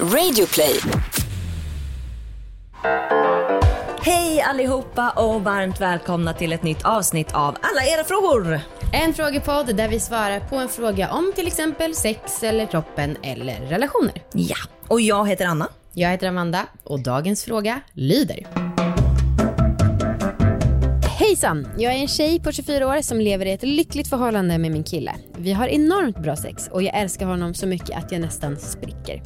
Radioplay. Hej allihopa och varmt välkomna till ett nytt avsnitt av Alla era frågor. En frågepodd där vi svarar på en fråga om till exempel sex eller kroppen eller relationer. Ja, och jag heter Anna. Jag heter Amanda och dagens fråga lyder. Hejsan! Jag är en tjej på 24 år som lever i ett lyckligt förhållande med min kille. Vi har enormt bra sex och jag älskar honom så mycket att jag nästan spricker.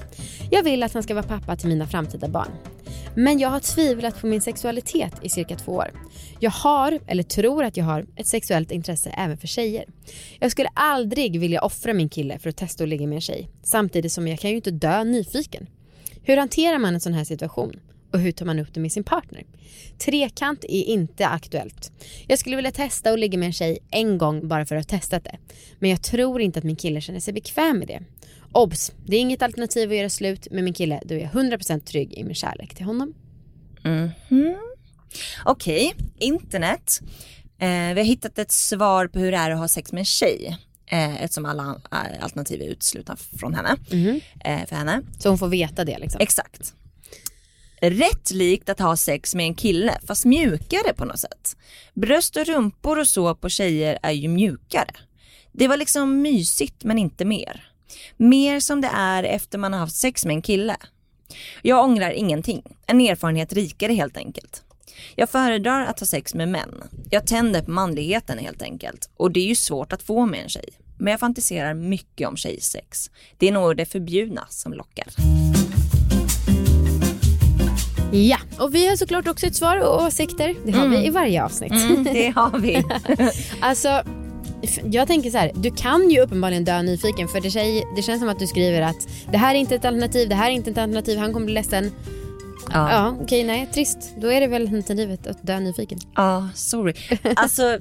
Jag vill att han ska vara pappa till mina framtida barn. Men jag har tvivlat på min sexualitet i cirka två år. Jag har, eller tror att jag har, ett sexuellt intresse även för tjejer. Jag skulle aldrig vilja offra min kille för att testa att ligga med en tjej. Samtidigt som jag kan ju inte dö nyfiken. Hur hanterar man en sån här situation? Och hur tar man upp det med sin partner? Trekant är inte aktuellt. Jag skulle vilja testa att ligga med en tjej en gång bara för att ha testat det. Men jag tror inte att min kille känner sig bekväm med det. Obs! Det är inget alternativ att göra slut med min kille då jag är 100% trygg i min kärlek till honom. Mhm. Okej, internet. Eh, vi har hittat ett svar på hur det är att ha sex med en tjej. Eh, eftersom alla eh, alternativ är uteslutna från henne. Eh, för henne. Så hon får veta det liksom. Exakt. Rätt likt att ha sex med en kille fast mjukare på något sätt. Bröst och rumpor och så på tjejer är ju mjukare. Det var liksom mysigt men inte mer. Mer som det är efter man har haft sex med en kille. Jag ångrar ingenting. En erfarenhet rikare helt enkelt. Jag föredrar att ha sex med män. Jag tänder på manligheten helt enkelt. Och det är ju svårt att få med en tjej. Men jag fantiserar mycket om tjejsex. Det är nog det förbjudna som lockar. Ja, och vi har såklart också ett svar och åsikter. Det har vi i varje avsnitt. Mm, det har vi. Alltså, jag tänker så här, du kan ju uppenbarligen dö nyfiken för det, tjej, det känns som att du skriver att det här är inte ett alternativ, det här är inte ett alternativ, han kommer bli ledsen. Ja. Ja, okej, nej, trist. Då är det väl alternativet att dö nyfiken. Ja, sorry. Alltså,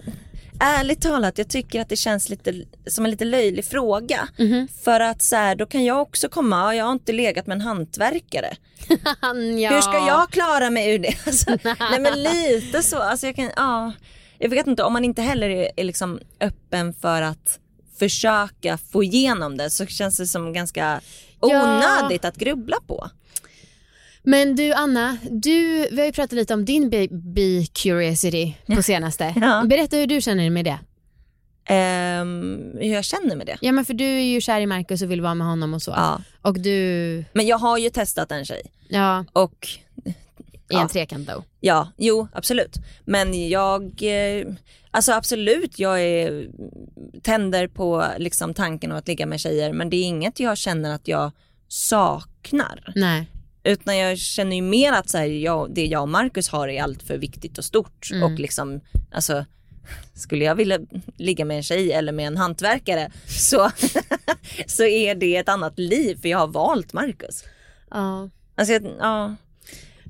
ärligt talat, jag tycker att det känns lite som en lite löjlig fråga. För att så här, då kan jag också komma, "Ja, jag har inte legat med en hantverkare. ja. Hur ska jag klara mig ur det? Alltså, nej men lite så, alltså jag kan, ja. Jag vet inte, om man inte heller är, är liksom öppen för att försöka få igenom det så känns det som ganska Ja. onödigt att grubbla på. Men du Anna, du, vi har ju pratat lite om din baby curiosity på senaste. Ja. Berätta hur du känner med det. Ehm, hur jag känner med det. Ja men för du är ju kär i Marcus och vill vara med honom och så. Ja. Och du, Men jag har ju testat en tjej ja, och i Ja. en trekant då. Ja, jo absolut. Men jag, eh, alltså absolut jag är, tänder på liksom tanken av att ligga med tjejer men det är inget jag känner att jag saknar. Nej. Utan jag känner ju mer att så här, jag, det jag och Marcus har är allt för viktigt och stort Mm. och liksom, alltså skulle jag vilja ligga med en tjej eller med en hantverkare så, så är det ett annat liv för jag har valt Marcus. Ja. Alltså, jag, ja.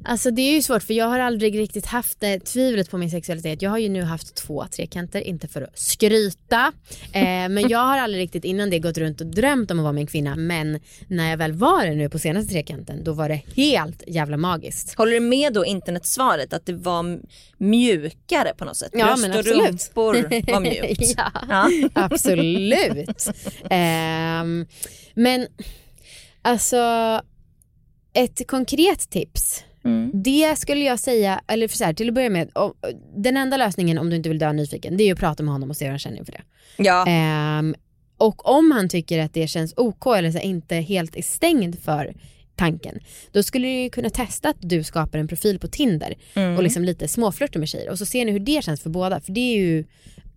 Alltså det är ju svårt för jag har aldrig riktigt haft det tvivlet på min sexualitet. Jag har ju nu haft två trekanter, inte för att skryta. Eh, men jag har aldrig riktigt innan det gått runt och drömt om att vara med en kvinna. Men när jag väl var det nu på senaste trekanten då var det helt jävla magiskt. Håller du med då internetsvaret att det var mjukare på något sätt? Ja, Bröst men och absolut. rumpor var mjukt. ja, Ja. absolut. Ehm, men alltså ett konkret tips. Mm. Det skulle jag säga, eller för så här, till att börja med, om, den enda lösningen om du inte vill dö nyfiken det är ju att prata med honom och se hur han känner inför det. Ja. Ehm, och om han tycker att det känns OK eller så här, inte helt är stängd för tanken, då skulle du kunna testa att du skapar en profil på Tinder Mm. och liksom lite småflörter med tjejer och så ser ni hur det känns för båda för det är ju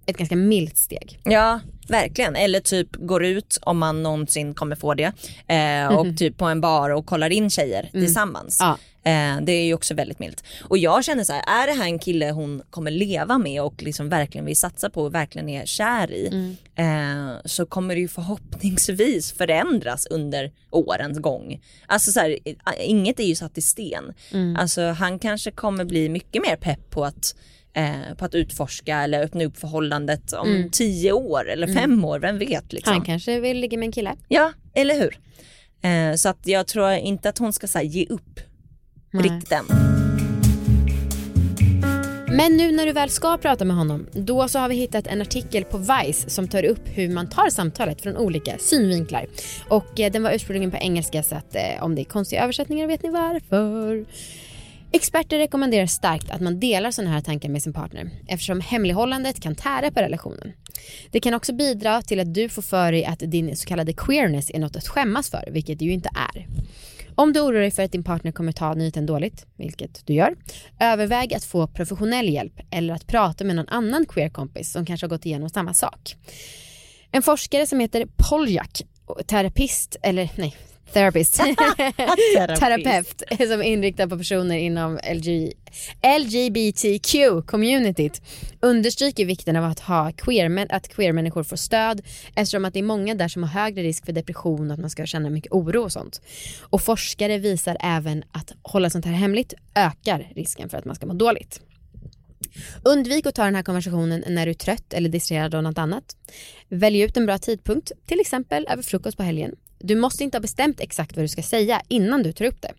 ett ganska milt steg. ja, verkligen. Eller typ går ut om man någonsin kommer få det eh, och typ på en bar och kollar in tjejer tillsammans. Ja. Eh, det är ju också väldigt milt. Och jag känner så här, är det här en kille hon kommer leva med och liksom verkligen vill satsa på och verkligen är kär i eh, så kommer det ju förhoppningsvis förändras under årens gång. Alltså så här, i- inget är ju satt i sten. Alltså han kanske kommer bli mycket mer pepp på att Eh, på att utforska eller öppna upp förhållandet om tio år eller fem år, vem vet liksom. Han kanske vill ligga med en kille. Ja, eller hur? Eh, så att jag tror inte att hon ska här, ge upp Nej. riktigt än. Men nu när du väl ska prata med honom, då så har vi hittat en artikel på Vice som tar upp hur man tar samtalet från olika synvinklar. Och eh, den var ursprungligen på engelska så att eh, om det är konstiga översättningar vet ni varför. Experter rekommenderar starkt att man delar sådana här tankar med sin partner eftersom hemlighållandet kan tära på relationen. Det kan också bidra till att du får för dig att din så kallade queerness är något att skämmas för, vilket det ju inte är. Om du oroar dig för att din partner kommer ta nyheten dåligt, vilket du gör, överväg att få professionell hjälp eller att prata med någon annan queer-kompis som kanske har gått igenom samma sak. En forskare som heter Poljak, terapist, eller nej, therapist, terapeut som är inriktad på personer inom LG, LGBTQ-communityt understryker vikten av att, ha queer, att queer-människor får stöd eftersom att det är många där som har högre risk för depression och att man ska känna mycket oro och sånt. Och forskare visar även att hålla sånt här hemligt ökar risken för att man ska må dåligt. Undvik att ta den här konversationen när du är trött eller distraherad av något annat. Välj ut en bra tidpunkt, till exempel över frukost på helgen. Du måste inte ha bestämt exakt vad du ska säga innan du tar upp det.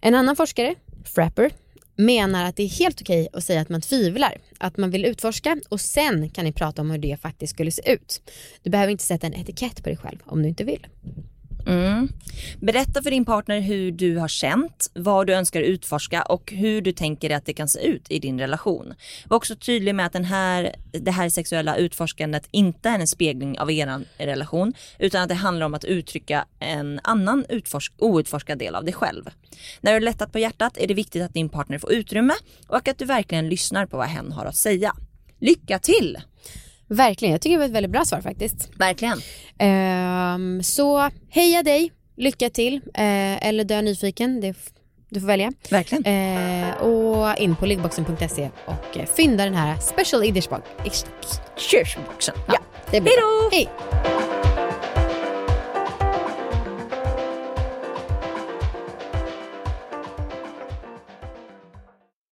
En annan forskare, Frapper, menar att det är helt okej att säga att man tvivlar, att man vill utforska och sen kan ni prata om hur det faktiskt skulle se ut. Du behöver inte sätta en etikett på dig själv om du inte vill. Mm. Berätta för din partner hur du har känt, vad du önskar utforska och hur du tänker att det kan se ut i din relation. Var också tydlig med att den här, det här sexuella utforskandet inte är en spegling av er relation utan att det handlar om att uttrycka en annan utforsk, outforskad del av dig själv. När du har lättat på hjärtat är det viktigt att din partner får utrymme och att du verkligen lyssnar på vad hen har att säga. Lycka till! Verkligen, jag tycker det var ett väldigt bra svar faktiskt. Verkligen. Um, så heja dig, lycka till, uh, eller dö nyfiken. Det, du får välja. Verkligen. Uh, och in på liggboxen.se och uh, fynda den här special edition boxen. Ja, det blir Hejdå! Hej!